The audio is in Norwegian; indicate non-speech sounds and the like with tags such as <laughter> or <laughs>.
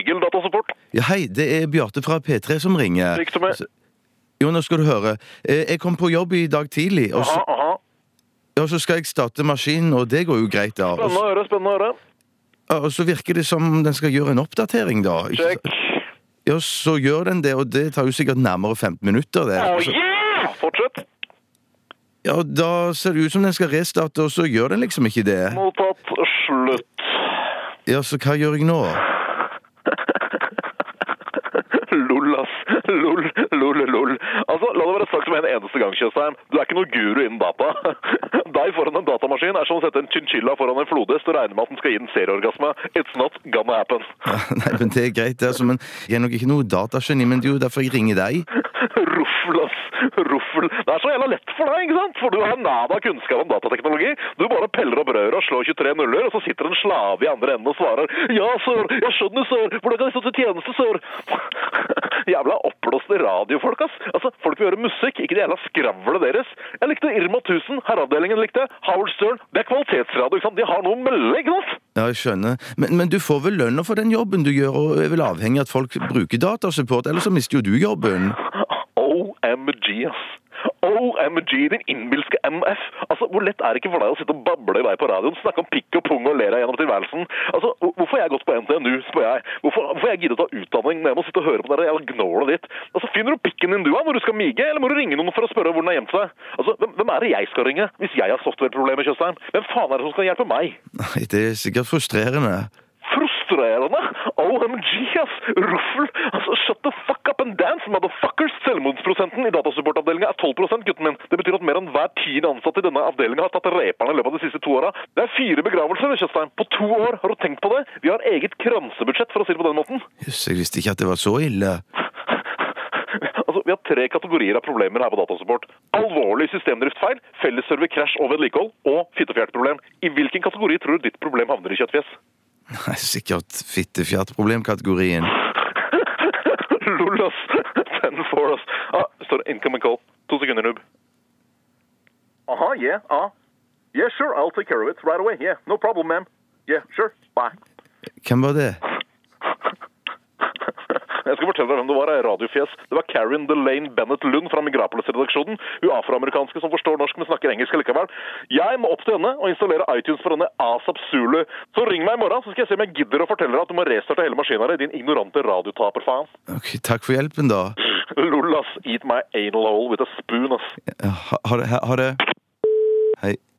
Egil datasupport. Ja, hei, det er Bjarte fra P3 som ringer. Slik som er. Altså, Jo, nå skal du høre. Eh, Jeg kom på jobb i dag tidlig, og så, Aha, aha. og så skal jeg starte maskinen, og det går jo greit, da. Og Spennende så, å høre, spennende å høre. og så virker det som om den skal gjøre en oppdatering, da. Ikke Sjekk. Ja, så gjør den det, og det tar jo sikkert nærmere 15 minutter, det. Oh yeah! Fortsett. ja, da ser det ut som den skal restarte, og så gjør den liksom ikke det. Mottatt slutt. Ja, så hva gjør jeg nå? Lol, ass. Lol, lol, lol. Altså, La det være sagt som en eneste gang, Tjøstheim. Du er ikke noe guru innen data. <laughs> Deg foran en datamaskin er som å sette en chinchilla foran en flodhest og regne med at den skal gi en serieorgasme. It's not gonna happen. <laughs> Ja, nei, men Det er greit, det, altså, men jeg er nok ikke noe datageni, men det er jo derfor jeg ringer deg. <laughs> Ruffel, ass. Ruffel. Det er så jævla lett for deg, ikke sant? For du har nada kunnskap om datateknologi. Du bare peller opp røret og slår 23 nuller, og så sitter en slave i andre enden og svarer Ja, sir. jeg skjønner, sir. Hvordan kan jeg stå til tjeneste, sør? Jævla oppblåste radiofolk, ass. Altså, Folk vil høre musikk, ikke det jævla skravlet deres. Jeg likte Irma 1000, Herreavdelingen likte. Howard Stern. Det er kvalitetsradio, ikke sant? De har noe å melde, ikke sant? Ja, jeg skjønner. Men, men du får vel lønna for den jobben du gjør, og er vel avhengig av at folk bruker datasupport, ellers så mister jo du jobben. <laughs> OMG, ass. OMG, din innbilske MF. Altså, Hvor lett er det ikke for deg å sitte og bable i vei på radioen, snakke om pikk og pung og le deg gjennom tilværelsen? Altså, Hvorfor har jeg gått på NTNU, spør jeg. Hvorfor, hvorfor har jeg giddet å ta utdanning når jeg må sitte og høre på det jævla gnålet ditt? Altså, Finner du pikken din du har når du skal mige, eller må du ringe noen for å spørre hvor den har gjemt seg? Altså, hvem, hvem er det jeg skal ringe hvis jeg har softwareproblemer, Tjøstheim? Hvem faen er det som skal hjelpe meg? Nei, det er sikkert frustrerende. Frustrerende! OMG, ass! Ruffel! Altså, shut the fuck up and dance, motherfuckers! Selvmordsprosenten i datasupportavdelinga er 12 gutten min. Det betyr at mer enn hver tiende ansatte i denne avdelinga har tatt reperne i løpet av de siste to åra. Det er fire begravelser, Tjøstheim. På to år! Har du tenkt på det? Vi har eget kransebudsjett, for å si det på den måten. Jøss, jeg visste ikke at det var så ille. <laughs> Altså, Vi har tre kategorier av problemer her på Datasupport. Alvorlig systemdriftfeil, fellesserver-krasj og vedlikehold, og fittefjertproblem. I hvilken kategori tror du ditt problem havner i, Kjøttfjes? Nei, Sikkert fittefjertproblemkategorien. Aha, yeah, uh. Yeah, sure, I'll take care of it right away. Yeah, no problem, ma'am. Yeah, sure, bye. Hvem var det? <laughs> Jeg skal fortelle deg hvem det var, radiofjes. Det var Karen Delane Bennett Lund fra Migrapolis-redaksjonen. Hun afroamerikanske som forstår norsk, men snakker engelsk likevel. Jeg må opp til henne og installere iTunes for henne asap Zulu. Så ring meg i morgen, så skal jeg se om jeg gidder å fortelle deg at du må restarte hele maskina di, din ignorante radiotaper, faen. Ok, Takk for hjelpen, da. <laughs> Lol, ass. Eat my anal hole with a spoon, ass. Ha, ha det. Ha ha det. Hei.